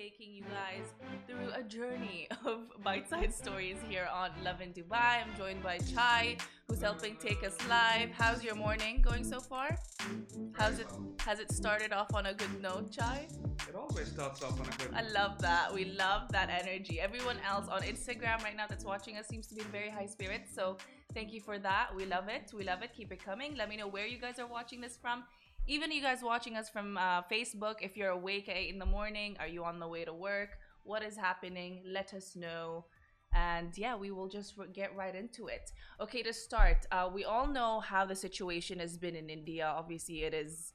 Taking you guys through a journey of bite-sized stories here on Lovin Dubai. I'm joined by Chai, who's helping take us live. How's your morning going so far? How's it? Has it started off on a good note, Chai? It always starts off on a good I love that. We love that energy. Everyone else on Instagram right now that's watching us seems to be in very high spirits. So thank you for that. We love it. We love it. Keep it coming. Let me know where you guys are watching this from. Even you guys watching us from uh, Facebook, if you're awake at 8 in the morning, are you on the way to work? What is happening? Let us know. And yeah, we will just get right into it. Okay, to start, uh, we all know how the situation has been in India. Obviously, it is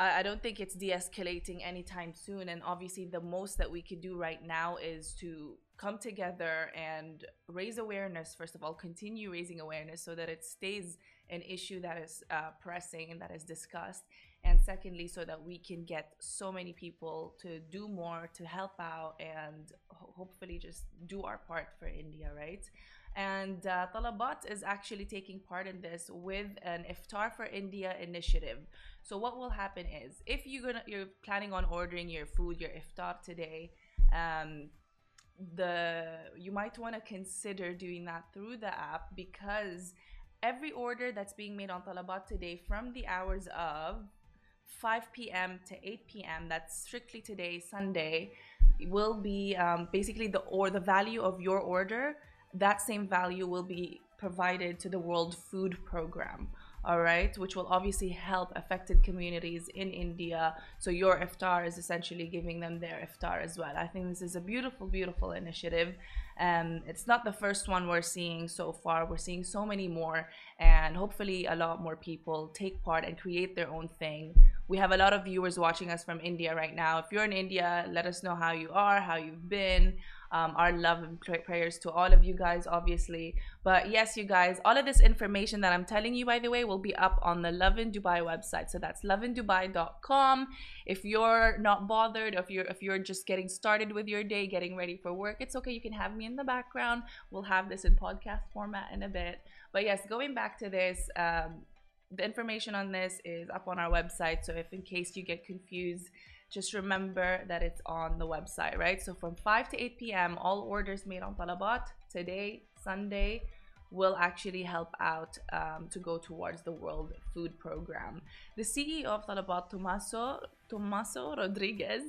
I don't think it's de-escalating anytime soon. And obviously, the most that we could do right now is to come together and raise awareness. First of all, continue raising awareness so that it stays an issue that is uh, pressing and that is discussed. And secondly, so that we can get so many people to do more, to help out, and ho- hopefully just do our part for India, right? And uh, Talabat is actually taking part in this with an Iftar for India initiative. So what will happen is, if you're gonna you're planning on ordering your food, your iftar today, um, the you might want to consider doing that through the app because every order that's being made on Talabat today from the hours of 5 p.m. to 8 p.m. That's strictly today, Sunday, will be um, basically the or the value of your order. That same value will be provided to the World Food Program all right, which will obviously help affected communities in India. So your iftar is essentially giving them their iftar as well. I think this is a beautiful, beautiful initiative. Um, it's not the first one we're seeing so far. We're seeing so many more, and hopefully a lot more people take part and create their own thing. We have a lot of viewers watching us from India right now. If you're in India, let us know how you are, how you've been. Um, our love and pray- prayers to all of you guys, obviously. But yes, you guys, all of this information that I'm telling you, by the way, will be up on the Lovin Dubai website. So that's lovindubai.com. If you're not bothered, if you're if you're just getting started with your day, getting ready for work, it's okay. You can have me in the background. We'll have this in podcast format in a bit. But yes, going back to this, um, the information on this is up on our website. So if in case you get confused, just remember that it's on the website, right? So from 5 to 8 p.m., all orders made on Talabat today, Sunday, will actually help out um, to go towards the World Food Program. The CEO of Talabat, Tomaso, Tomaso Rodriguez,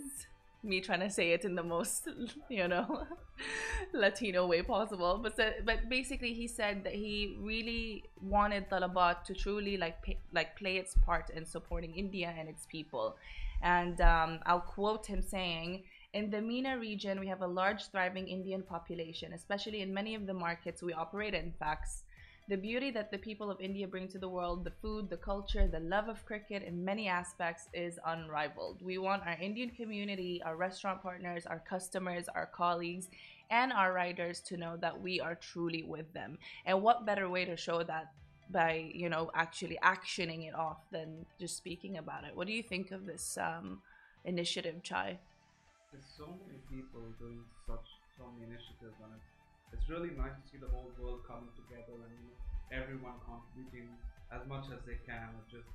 me trying to say it in the most, you know, Latino way possible. But but basically, he said that he really wanted Talabat to truly like pay, like play its part in supporting India and its people. And um, I'll quote him saying, in the MENA region, we have a large, thriving Indian population, especially in many of the markets we operate in. Facts. The beauty that the people of India bring to the world, the food, the culture, the love of cricket in many aspects is unrivaled. We want our Indian community, our restaurant partners, our customers, our colleagues, and our riders to know that we are truly with them. And what better way to show that by, you know, actually actioning it off than just speaking about it? What do you think of this um, initiative, Chai? There's so many people doing such so many initiatives and it's it's really nice to see the whole world coming together and you know, everyone contributing as much as they can. It's just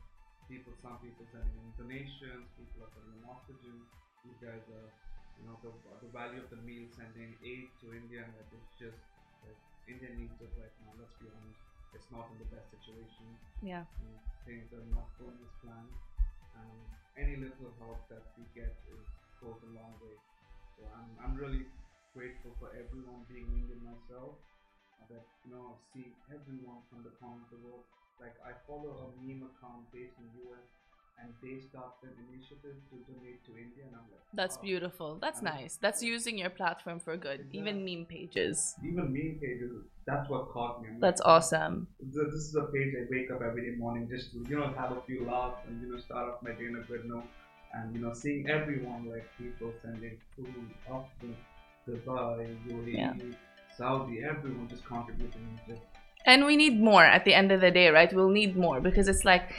people, some people sending in donations, people are sending in oxygen. You guys are, you know, the, the value of the meal sending aid to India and it's just like India needs it right now. Let's be honest, it's not in the best situation. Yeah. you know, things are not going as planned. And any little help that we get is, goes a long way. So I'm, I'm really grateful for everyone being Indian myself. uh, That you know, I see everyone from the corner of the world. Like I follow a meme account based in the US, and they started an initiative to donate to India, and I'm like, That's wow. beautiful. That's nice. That's using your platform for good. Even meme pages. Even meme pages, that's what caught me. I'm That's like, awesome. This is a page I wake up every day morning just to you know have a few laughs and you know start off my day in a good note. And you know seeing everyone like people sending food to Dubai, UAE, Yeah. Saudi, everyone just contributing. Just And we need more at the end of the day, right? We'll need more because it's like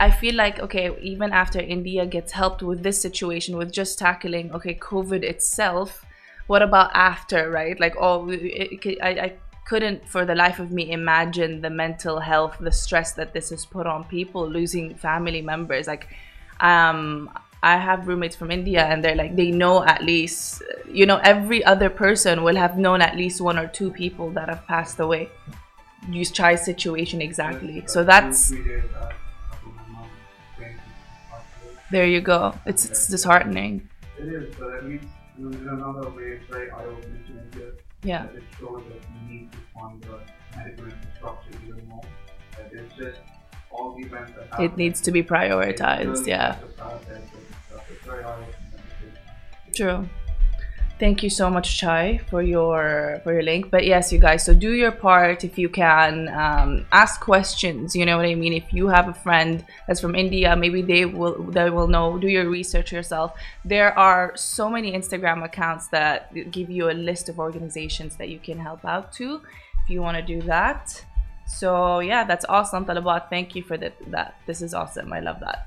I feel like okay, even after India gets helped with this situation with just tackling okay COVID itself, what about after right? Like oh, it, it, I, I couldn't for the life of me imagine the mental health, the stress that this has put on people, losing family members. Like, um, I have roommates from India and they're like, they know at least, you know, every other person will have known at least one or two people that have passed away. Use Chai's situation exactly. So that's. There you go. It's, it's disheartening. It is, but at least in another way, it's very eye opening to India. Yeah. That it shows that you need to fund the medical infrastructure even more. That it's just all the events that happen. It needs to be prioritized. Yeah. It's very eye opening. True. Thank you so much, Chai, for your for your link. But yes, you guys, so do your part if you can. Um, ask questions. You know what I mean. If you have a friend that's from India, maybe they will they will know. Do your research yourself. There are so many Instagram accounts that give you a list of organizations that you can help out to. If you want to do that. So yeah, that's awesome, Talabat. Thank you for that. That this is awesome. I love that.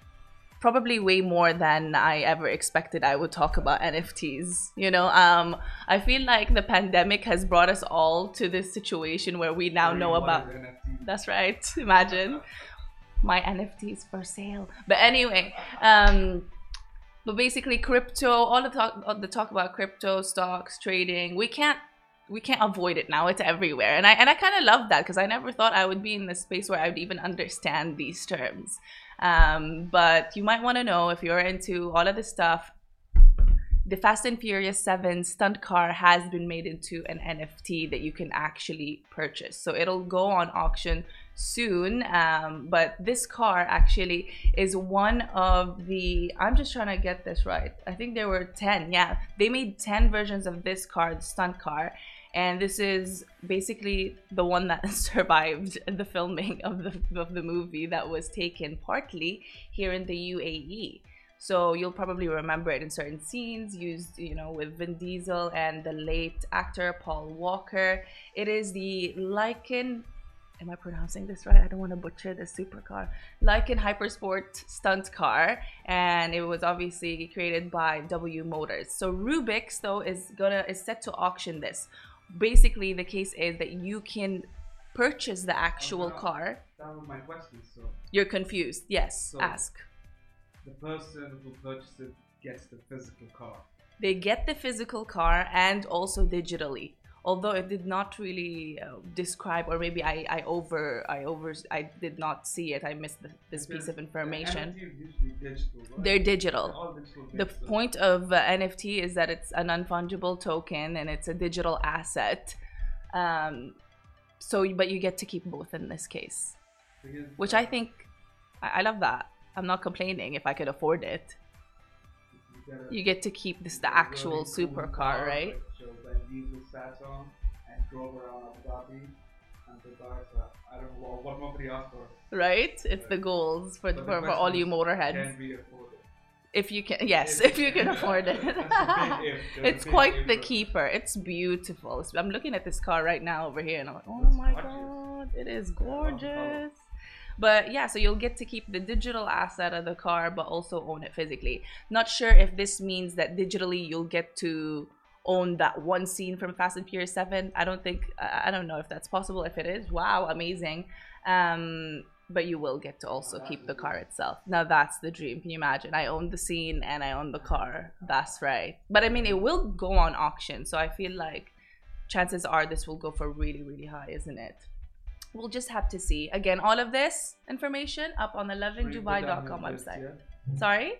Probably way more than I ever expected I would talk about NFTs. You know, um, I feel like the pandemic has brought us all to this situation where we now know about that's right. Imagine my NFTs for sale. But anyway, um, but basically, crypto. All the talk, all the talk about crypto stocks, trading. We can't, we can't avoid it now. It's everywhere, and I and I kind of love that because I never thought I would be in the space where I would even understand these terms. Um, but you might want to know if you're into all of this stuff. The Fast and Furious 7 stunt car has been made into an NFT that you can actually purchase. So it'll go on auction soon. Um, but this car actually is one of the. I'm just trying to get this right. I think there were 10. Yeah, they made 10 versions of this car, the stunt car. And this is basically the one that survived the filming of the, of the movie that was taken partly here in the UAE. So you'll probably remember it in certain scenes used, you know, with Vin Diesel and the late actor Paul Walker. It is the Lykan. Am I pronouncing this right? I don't want to butcher the supercar. Lykan Hypersport stunt car, and it was obviously created by W Motors. So Rubix though is gonna is set to auction this. Basically, the case is that you can purchase the actual Okay. car. That was my question. So You're confused. Yes, So- ask. the person who purchases gets the physical car. they get the physical car and also digitally although it did not really uh, describe or maybe I, I over i over i did not see it. I missed the, this piece of information. Digital. Right? they're digital. Digital the point of uh, nft is that it's a non-fungible token and it's a digital asset. Um, so but you get to keep both in this case because, which i think i, I love that. I'm not complaining if i could afford it. You get, a- you get to keep this the actual supercar car right shows sat on and drove around Abu Dhabi and Dubai. So I don't know what, what nobody asked for. right? It's the goals for, the for, for all you motorheads. Can we afford it? If you can, yes, If- if you can afford it. That's a big if. There's a it's quite the keeper. It's beautiful. I'm looking at this car right now over here, and I'm like, oh That's my gorgeous. god, it is the gorgeous. But yeah, so you'll get to keep the digital asset of the car, but also own it physically. Not sure if this means that digitally you'll get to own that one scene from Fast and Furious 7. I don't think, I don't know if that's possible. If it is, wow, amazing. Um, but you will get to also keep the car itself. Now that's the dream. Can you imagine? I own the scene and I own the car. That's right. But I mean, it will go on auction. So I feel like chances are this will go for really, really high, isn't it? We'll just have to see. Again, all of this information up on the Will you put down lovindubai.com your website. yeah? Sorry?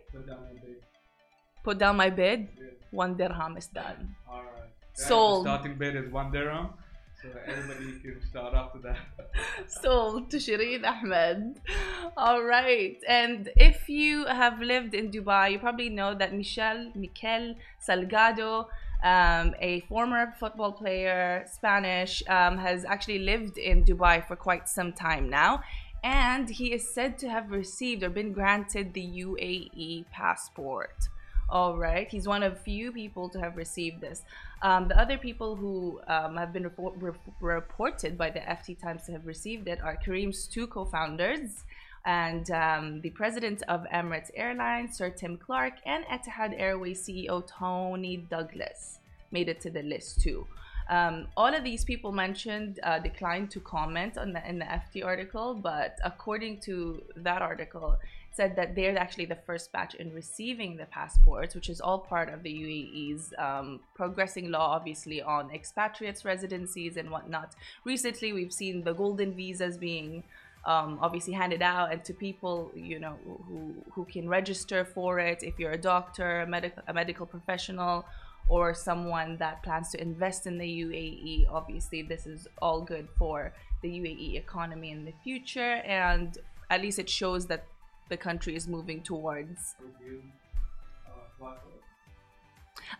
Put down your bid. Put down my bid. One dirham is done. Alright. Guys, the Sold. Starting bid is one dirham. So everybody can start after that. Sold to Shireen Ahmed. All right. And if you have lived in Dubai, you probably know that Michel Mikel Salgado, um, a former football player, Spanish, um, has actually lived in Dubai for quite some time now. And he is said to have received or been granted the UAE passport. All right. He's one of few people to have received this. Um, the other people who um, have been re reported by the FT Times to have received it are Careem's two co-founders and um, the president of Emirates Airlines, Sir Tim Clark, and Etihad Airways CEO Tony Douglas made it to the list too. Um, all of these people mentioned uh, declined to comment on the in the FT article, but according to that article, said that they're actually the first batch in receiving the passports, which is all part of the UAE's um, progressing law, obviously, on expatriates' residencies and whatnot. Recently, we've seen the golden visas being um, obviously handed out and to people you know who who can register for it if you're a doctor a medical a medical professional or someone that plans to invest in the UAE obviously this is all good for the UAE economy in the future and at least it shows that the country is moving towards.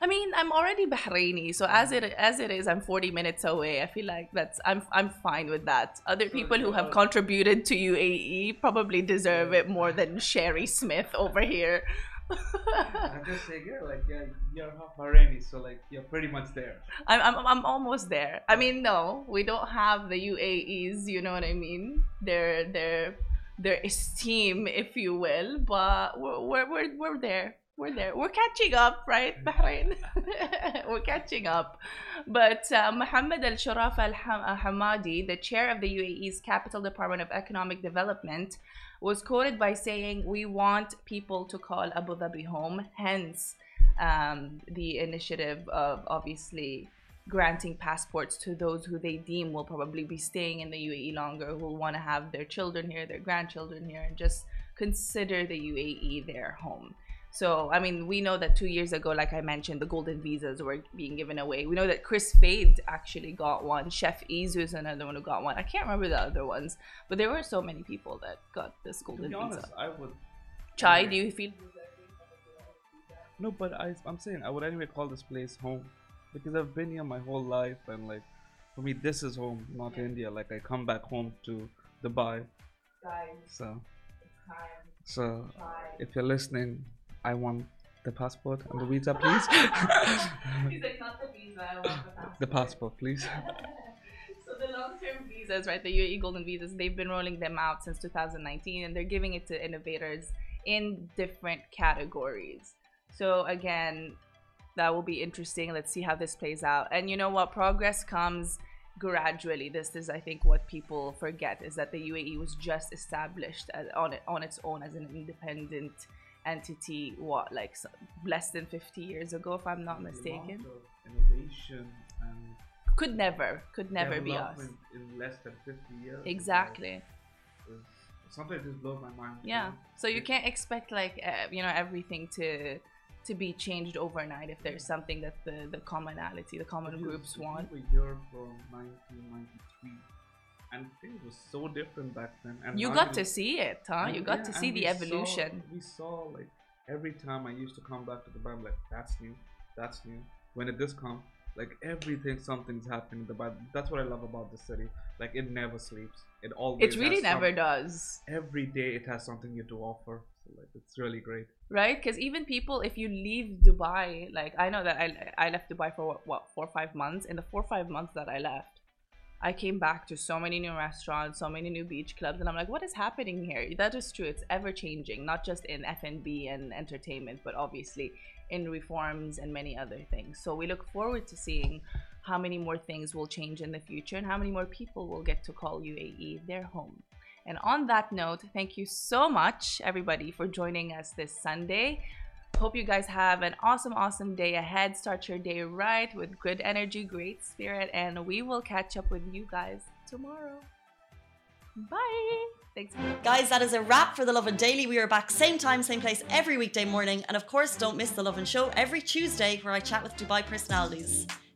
I mean, I'm already Bahraini, so as it as it is, I'm 40 minutes away. I feel like that's I'm I'm fine with that. Other people who have contributed to UAE probably deserve it more than Sherry Smith over here. I'm just saying, yeah, like yeah, you're half Bahraini, so like you're pretty much there. I'm, I'm I'm almost there. I mean, no, we don't have the UAEs. You know what I mean? They're they're their esteem, if you will. But we're, we're, we're there. We're there. We're catching up, right, Bahrain? we're catching up. But uh, Mohammed Al Sharaf Al Hamadi, the chair of the UAE's Capital Department of Economic Development, was quoted by saying, We want people to call Abu Dhabi home. Hence, um, the initiative of obviously granting passports to those who they deem will probably be staying in the UAE longer, who will want to have their children here, their grandchildren here, and just consider the UAE their home. So, I mean, we know that two years ago, like I mentioned, the golden visas were being given away. We know that Kris Fade actually got one. Chef Izu is another one who got one. I can't remember the other ones, but there were so many people that got this golden to be honest, visa. I would. Chai, do you feel? No, but I, I'm saying I would anyway call this place home because I've been here my whole life and like for me this is home, not yeah. India. Like I come back home to Dubai. Guys, so so if you're listening, I want the passport and the visa, please. He's like, not the visa, I want the passport. The passport, please. so the long-term visas, right, the UAE Golden Visas, they've been rolling them out since 2019, and they're giving it to innovators in different categories. So again, that will be interesting. Let's see how this plays out. And you know what? Progress comes gradually. This is, I think, what people forget is that the UAE was just established as, on it on its own as an independent entity. What, like less than 50 years ago, if I'm not mistaken. Innovation and could never, could never be us. In less than 50 years. Exactly. Sometimes it just blows my mind. Yeah. So you can't expect like uh, you know everything to to be changed overnight if there's something that the, the commonality, the common groups want. A year from 1993, and things were so different back then. And you got to see it, huh? you got yeah, to see the evolution. Saw, we saw like every time I used to come back to the I'm like, that's new, that's new. When did this come? Like everything, something's happening. In the Bible. That's what I love about the city. Like it never sleeps. It always. It really never does. Every day, it has something new to offer. So like, it's really great right because even people if you leave dubai like i know that i i left dubai for what, what four or five months in the four or five months that i left i came back to so many new restaurants so many new beach clubs and i'm like what is happening here that is true it's ever changing not just in f&b and entertainment but obviously in reforms and many other things so we look forward to seeing how many more things will change in the future and how many more people will get to call uae their home and on that note, thank you so much, everybody, for joining us this Sunday. Hope you guys have an awesome, awesome day ahead. Start your day right with good energy, great spirit, and we will catch up with you guys tomorrow. Bye. Thanks. Guys, that is a wrap for The Lovin Daily. We are back same time, same place every weekday morning. And of course, don't miss The Lovin Show every Tuesday where I chat with Dubai personalities.